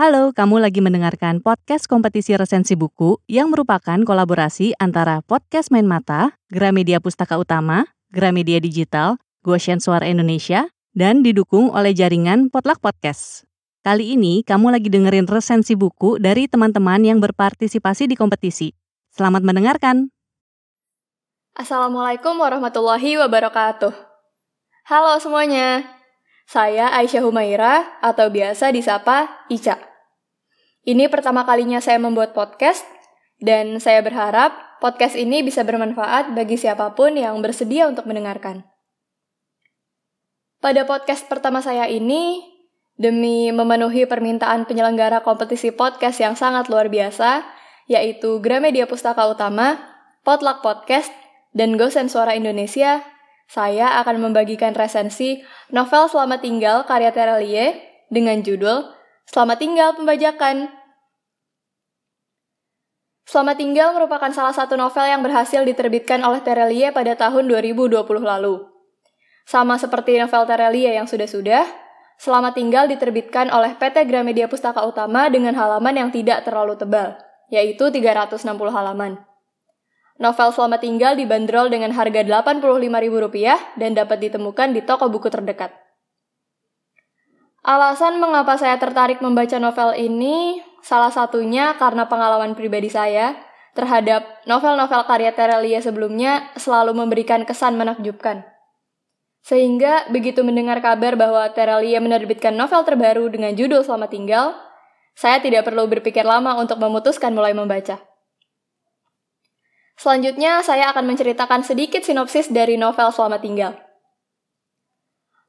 Halo, kamu lagi mendengarkan podcast kompetisi resensi buku yang merupakan kolaborasi antara Podcast Main Mata, Gramedia Pustaka Utama, Gramedia Digital, Goshen Suara Indonesia, dan didukung oleh jaringan Potluck Podcast. Kali ini kamu lagi dengerin resensi buku dari teman-teman yang berpartisipasi di kompetisi. Selamat mendengarkan. Assalamualaikum warahmatullahi wabarakatuh. Halo semuanya. Saya Aisyah Humaira atau biasa disapa Ica. Ini pertama kalinya saya membuat podcast, dan saya berharap podcast ini bisa bermanfaat bagi siapa pun yang bersedia untuk mendengarkan. Pada podcast pertama saya ini, demi memenuhi permintaan penyelenggara kompetisi podcast yang sangat luar biasa, yaitu Gramedia Pustaka Utama, Potluck Podcast, dan Gosen Suara Indonesia, saya akan membagikan resensi novel Selamat Tinggal karya Terelie dengan judul Selamat tinggal pembajakan. Selamat tinggal merupakan salah satu novel yang berhasil diterbitkan oleh Terelie pada tahun 2020 lalu. Sama seperti novel Terelie yang sudah-sudah, Selamat tinggal diterbitkan oleh PT Gramedia Pustaka Utama dengan halaman yang tidak terlalu tebal, yaitu 360 halaman. Novel Selamat Tinggal dibanderol dengan harga Rp85.000 dan dapat ditemukan di toko buku terdekat. Alasan mengapa saya tertarik membaca novel ini salah satunya karena pengalaman pribadi saya terhadap novel-novel karya Terelia sebelumnya selalu memberikan kesan menakjubkan. Sehingga begitu mendengar kabar bahwa Terelia menerbitkan novel terbaru dengan judul Selamat Tinggal, saya tidak perlu berpikir lama untuk memutuskan mulai membaca. Selanjutnya, saya akan menceritakan sedikit sinopsis dari novel Selamat Tinggal.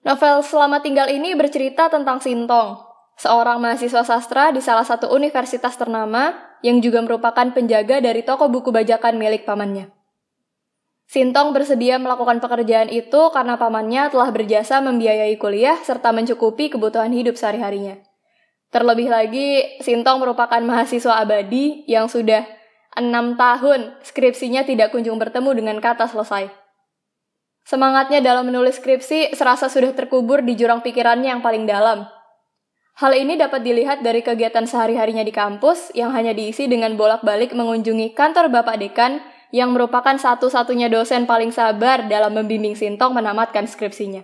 Novel Selamat Tinggal ini bercerita tentang Sintong, seorang mahasiswa sastra di salah satu universitas ternama yang juga merupakan penjaga dari toko buku bajakan milik pamannya. Sintong bersedia melakukan pekerjaan itu karena pamannya telah berjasa membiayai kuliah serta mencukupi kebutuhan hidup sehari-harinya. Terlebih lagi, Sintong merupakan mahasiswa abadi yang sudah enam tahun skripsinya tidak kunjung bertemu dengan kata selesai. Semangatnya dalam menulis skripsi serasa sudah terkubur di jurang pikirannya yang paling dalam. Hal ini dapat dilihat dari kegiatan sehari-harinya di kampus yang hanya diisi dengan bolak-balik mengunjungi kantor Bapak Dekan yang merupakan satu-satunya dosen paling sabar dalam membimbing Sintong menamatkan skripsinya.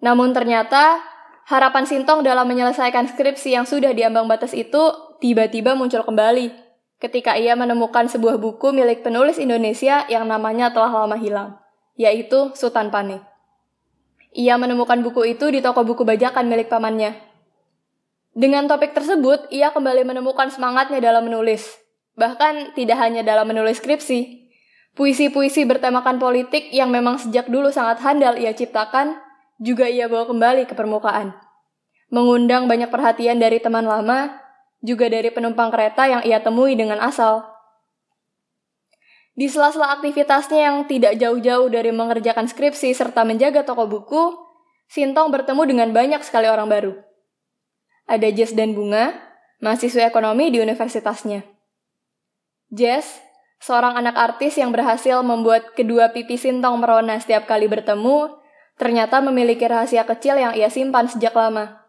Namun ternyata, harapan Sintong dalam menyelesaikan skripsi yang sudah diambang batas itu tiba-tiba muncul kembali ketika ia menemukan sebuah buku milik penulis Indonesia yang namanya telah lama hilang, yaitu Sultan Pane. Ia menemukan buku itu di toko buku bajakan milik pamannya. Dengan topik tersebut, ia kembali menemukan semangatnya dalam menulis. Bahkan tidak hanya dalam menulis skripsi, puisi-puisi bertemakan politik yang memang sejak dulu sangat handal ia ciptakan, juga ia bawa kembali ke permukaan. Mengundang banyak perhatian dari teman lama juga dari penumpang kereta yang ia temui dengan asal. Di sela-sela aktivitasnya yang tidak jauh-jauh dari mengerjakan skripsi serta menjaga toko buku, Sintong bertemu dengan banyak sekali orang baru. Ada Jess dan Bunga, mahasiswa ekonomi di universitasnya. Jess, seorang anak artis yang berhasil membuat kedua pipi Sintong merona setiap kali bertemu, ternyata memiliki rahasia kecil yang ia simpan sejak lama.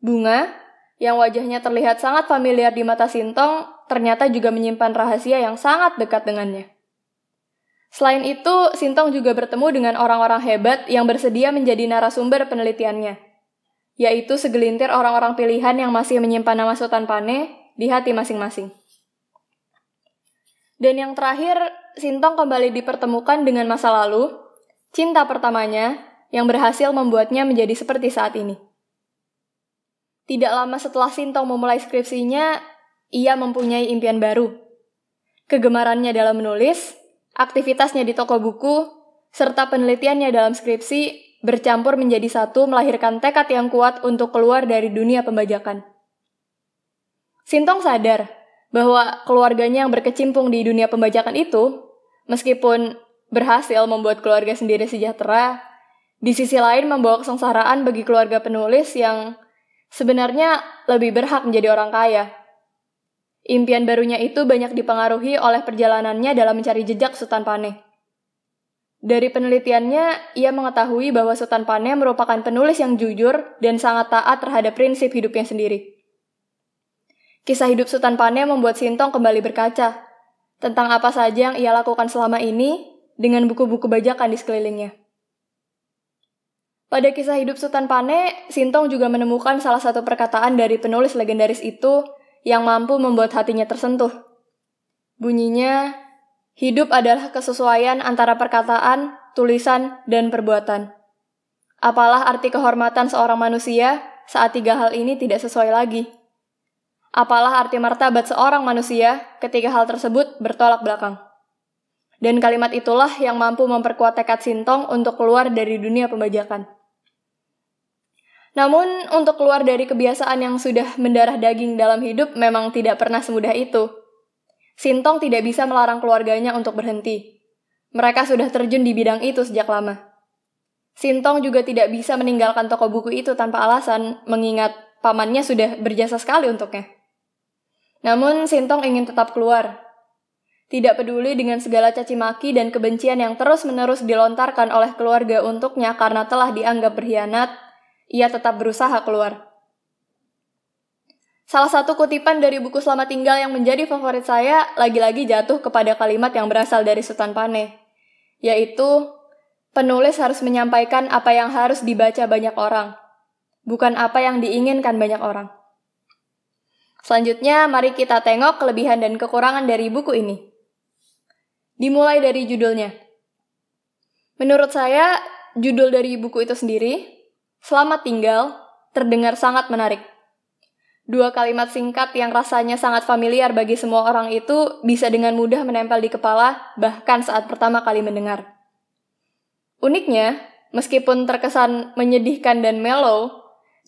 Bunga, yang wajahnya terlihat sangat familiar di mata Sintong, ternyata juga menyimpan rahasia yang sangat dekat dengannya. Selain itu, Sintong juga bertemu dengan orang-orang hebat yang bersedia menjadi narasumber penelitiannya, yaitu segelintir orang-orang pilihan yang masih menyimpan nama Sultan Pane di hati masing-masing. Dan yang terakhir, Sintong kembali dipertemukan dengan masa lalu, cinta pertamanya yang berhasil membuatnya menjadi seperti saat ini. Tidak lama setelah Sintong memulai skripsinya, ia mempunyai impian baru. Kegemarannya dalam menulis, aktivitasnya di toko buku, serta penelitiannya dalam skripsi bercampur menjadi satu melahirkan tekad yang kuat untuk keluar dari dunia pembajakan. Sintong sadar bahwa keluarganya yang berkecimpung di dunia pembajakan itu, meskipun berhasil membuat keluarga sendiri sejahtera, di sisi lain membawa kesengsaraan bagi keluarga penulis yang sebenarnya lebih berhak menjadi orang kaya. Impian barunya itu banyak dipengaruhi oleh perjalanannya dalam mencari jejak Sultan Pane. Dari penelitiannya, ia mengetahui bahwa Sultan Pane merupakan penulis yang jujur dan sangat taat terhadap prinsip hidupnya sendiri. Kisah hidup Sultan Pane membuat Sintong kembali berkaca tentang apa saja yang ia lakukan selama ini dengan buku-buku bajakan di sekelilingnya. Pada kisah hidup Sultan Pane, Sintong juga menemukan salah satu perkataan dari penulis legendaris itu yang mampu membuat hatinya tersentuh. Bunyinya, hidup adalah kesesuaian antara perkataan, tulisan, dan perbuatan. Apalah arti kehormatan seorang manusia saat tiga hal ini tidak sesuai lagi? Apalah arti martabat seorang manusia ketika hal tersebut bertolak belakang? Dan kalimat itulah yang mampu memperkuat tekad Sintong untuk keluar dari dunia pembajakan. Namun, untuk keluar dari kebiasaan yang sudah mendarah daging dalam hidup memang tidak pernah semudah itu. Sintong tidak bisa melarang keluarganya untuk berhenti. Mereka sudah terjun di bidang itu sejak lama. Sintong juga tidak bisa meninggalkan toko buku itu tanpa alasan, mengingat pamannya sudah berjasa sekali untuknya. Namun, Sintong ingin tetap keluar. Tidak peduli dengan segala caci maki dan kebencian yang terus-menerus dilontarkan oleh keluarga untuknya karena telah dianggap berkhianat, ia tetap berusaha keluar. Salah satu kutipan dari buku Selamat Tinggal yang menjadi favorit saya lagi-lagi jatuh kepada kalimat yang berasal dari Sultan Pane, yaitu penulis harus menyampaikan apa yang harus dibaca banyak orang, bukan apa yang diinginkan banyak orang. Selanjutnya, mari kita tengok kelebihan dan kekurangan dari buku ini. Dimulai dari judulnya. Menurut saya, judul dari buku itu sendiri Selamat tinggal terdengar sangat menarik. Dua kalimat singkat yang rasanya sangat familiar bagi semua orang itu bisa dengan mudah menempel di kepala, bahkan saat pertama kali mendengar. Uniknya, meskipun terkesan menyedihkan dan mellow,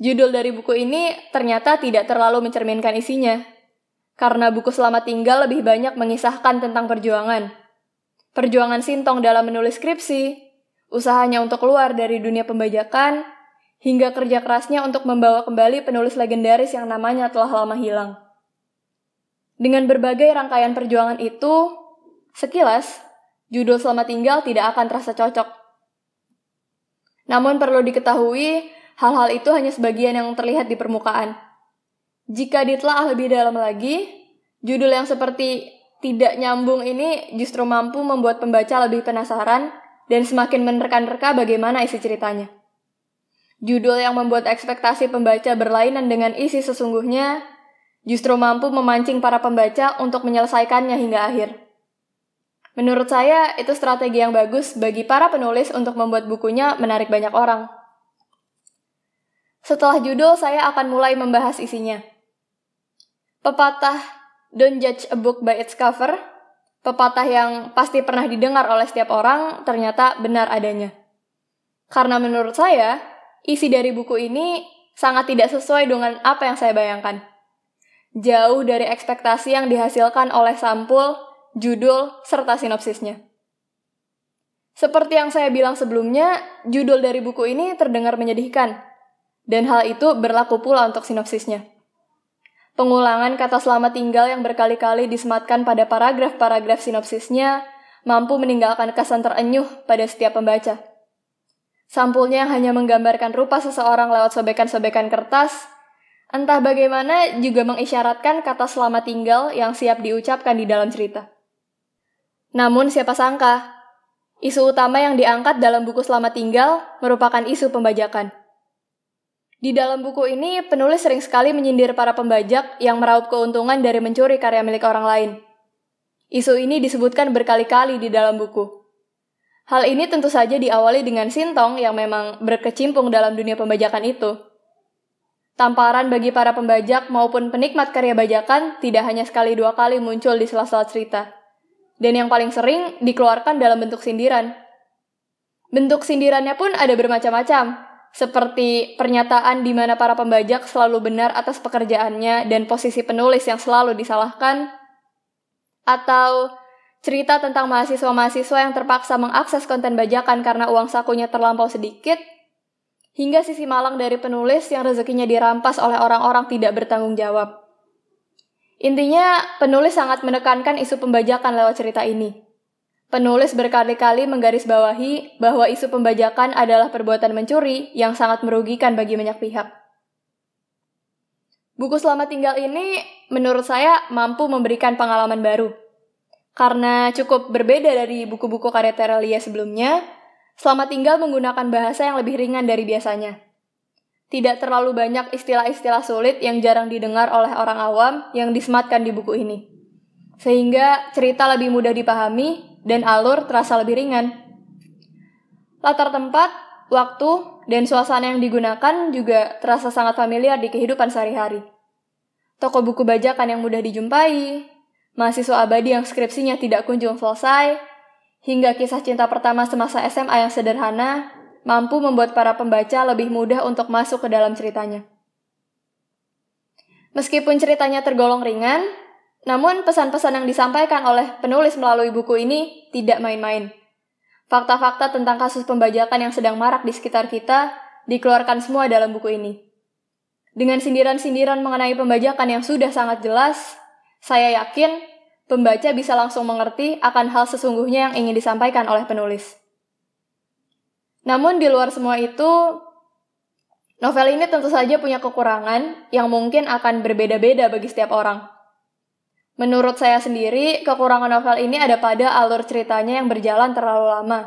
judul dari buku ini ternyata tidak terlalu mencerminkan isinya. Karena buku Selamat Tinggal lebih banyak mengisahkan tentang perjuangan. Perjuangan Sintong dalam menulis skripsi, usahanya untuk keluar dari dunia pembajakan, hingga kerja kerasnya untuk membawa kembali penulis legendaris yang namanya telah lama hilang. Dengan berbagai rangkaian perjuangan itu, sekilas, judul Selamat Tinggal tidak akan terasa cocok. Namun perlu diketahui, hal-hal itu hanya sebagian yang terlihat di permukaan. Jika ditelaah lebih dalam lagi, judul yang seperti tidak nyambung ini justru mampu membuat pembaca lebih penasaran dan semakin menerka-nerka bagaimana isi ceritanya. Judul yang membuat ekspektasi pembaca berlainan dengan isi sesungguhnya justru mampu memancing para pembaca untuk menyelesaikannya hingga akhir. Menurut saya, itu strategi yang bagus bagi para penulis untuk membuat bukunya menarik banyak orang. Setelah judul, saya akan mulai membahas isinya. Pepatah Don't judge a book by its cover, pepatah yang pasti pernah didengar oleh setiap orang, ternyata benar adanya. Karena menurut saya, isi dari buku ini sangat tidak sesuai dengan apa yang saya bayangkan. Jauh dari ekspektasi yang dihasilkan oleh sampul, judul, serta sinopsisnya. Seperti yang saya bilang sebelumnya, judul dari buku ini terdengar menyedihkan, dan hal itu berlaku pula untuk sinopsisnya. Pengulangan kata selamat tinggal yang berkali-kali disematkan pada paragraf-paragraf sinopsisnya mampu meninggalkan kesan terenyuh pada setiap pembaca. Sampulnya hanya menggambarkan rupa seseorang lewat sobekan-sobekan kertas, entah bagaimana juga mengisyaratkan kata selamat tinggal yang siap diucapkan di dalam cerita. Namun siapa sangka, isu utama yang diangkat dalam buku Selamat Tinggal merupakan isu pembajakan. Di dalam buku ini, penulis sering sekali menyindir para pembajak yang meraup keuntungan dari mencuri karya milik orang lain. Isu ini disebutkan berkali-kali di dalam buku. Hal ini tentu saja diawali dengan Sintong yang memang berkecimpung dalam dunia pembajakan itu. Tamparan bagi para pembajak maupun penikmat karya bajakan tidak hanya sekali dua kali muncul di sela-sela cerita. Dan yang paling sering dikeluarkan dalam bentuk sindiran. Bentuk sindirannya pun ada bermacam-macam, seperti pernyataan di mana para pembajak selalu benar atas pekerjaannya dan posisi penulis yang selalu disalahkan, atau cerita tentang mahasiswa-mahasiswa yang terpaksa mengakses konten bajakan karena uang sakunya terlampau sedikit, hingga sisi malang dari penulis yang rezekinya dirampas oleh orang-orang tidak bertanggung jawab. Intinya, penulis sangat menekankan isu pembajakan lewat cerita ini. Penulis berkali-kali menggarisbawahi bahwa isu pembajakan adalah perbuatan mencuri yang sangat merugikan bagi banyak pihak. Buku Selamat Tinggal ini menurut saya mampu memberikan pengalaman baru. Karena cukup berbeda dari buku-buku karya Terelia sebelumnya, Selamat Tinggal menggunakan bahasa yang lebih ringan dari biasanya. Tidak terlalu banyak istilah-istilah sulit yang jarang didengar oleh orang awam yang disematkan di buku ini. Sehingga cerita lebih mudah dipahami dan alur terasa lebih ringan. Latar tempat, waktu, dan suasana yang digunakan juga terasa sangat familiar di kehidupan sehari-hari. Toko buku bajakan yang mudah dijumpai, mahasiswa abadi yang skripsinya tidak kunjung selesai, hingga kisah cinta pertama semasa SMA yang sederhana, mampu membuat para pembaca lebih mudah untuk masuk ke dalam ceritanya. Meskipun ceritanya tergolong ringan, namun pesan-pesan yang disampaikan oleh penulis melalui buku ini tidak main-main. Fakta-fakta tentang kasus pembajakan yang sedang marak di sekitar kita dikeluarkan semua dalam buku ini. Dengan sindiran-sindiran mengenai pembajakan yang sudah sangat jelas, saya yakin pembaca bisa langsung mengerti akan hal sesungguhnya yang ingin disampaikan oleh penulis. Namun di luar semua itu, novel ini tentu saja punya kekurangan yang mungkin akan berbeda-beda bagi setiap orang. Menurut saya sendiri, kekurangan novel ini ada pada alur ceritanya yang berjalan terlalu lama.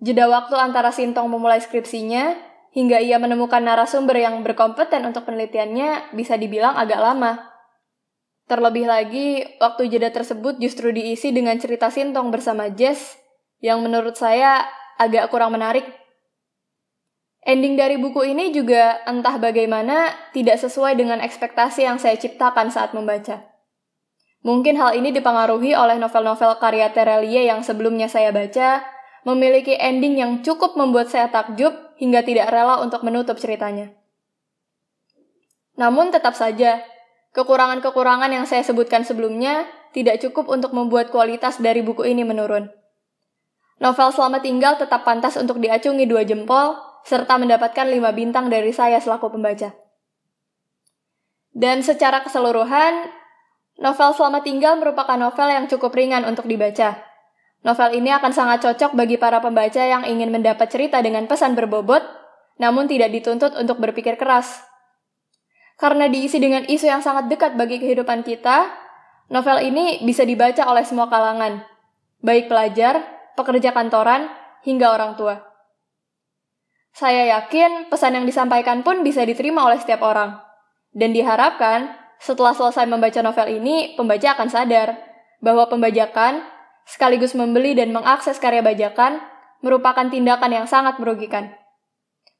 Jeda waktu antara Sintong memulai skripsinya hingga ia menemukan narasumber yang berkompeten untuk penelitiannya bisa dibilang agak lama. Terlebih lagi, waktu jeda tersebut justru diisi dengan cerita Sintong bersama Jess yang menurut saya agak kurang menarik. Ending dari buku ini juga entah bagaimana tidak sesuai dengan ekspektasi yang saya ciptakan saat membaca. Mungkin hal ini dipengaruhi oleh novel-novel karya Terelie yang sebelumnya saya baca, memiliki ending yang cukup membuat saya takjub hingga tidak rela untuk menutup ceritanya. Namun tetap saja, kekurangan-kekurangan yang saya sebutkan sebelumnya tidak cukup untuk membuat kualitas dari buku ini menurun. Novel Selamat Tinggal tetap pantas untuk diacungi dua jempol, serta mendapatkan lima bintang dari saya selaku pembaca. Dan secara keseluruhan, Novel Selamat Tinggal merupakan novel yang cukup ringan untuk dibaca. Novel ini akan sangat cocok bagi para pembaca yang ingin mendapat cerita dengan pesan berbobot, namun tidak dituntut untuk berpikir keras. Karena diisi dengan isu yang sangat dekat bagi kehidupan kita, novel ini bisa dibaca oleh semua kalangan, baik pelajar, pekerja kantoran, hingga orang tua. Saya yakin pesan yang disampaikan pun bisa diterima oleh setiap orang, dan diharapkan setelah selesai membaca novel ini, pembaca akan sadar bahwa pembajakan, sekaligus membeli dan mengakses karya bajakan, merupakan tindakan yang sangat merugikan.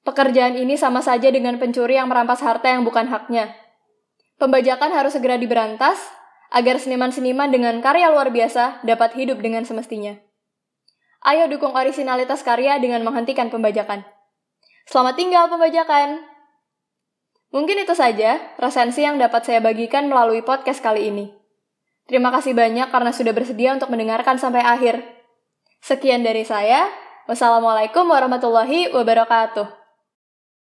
Pekerjaan ini sama saja dengan pencuri yang merampas harta yang bukan haknya. Pembajakan harus segera diberantas agar seniman-seniman dengan karya luar biasa dapat hidup dengan semestinya. Ayo dukung orisinalitas karya dengan menghentikan pembajakan. Selamat tinggal pembajakan! Mungkin itu saja resensi yang dapat saya bagikan melalui podcast kali ini. Terima kasih banyak karena sudah bersedia untuk mendengarkan sampai akhir. Sekian dari saya. Wassalamualaikum warahmatullahi wabarakatuh.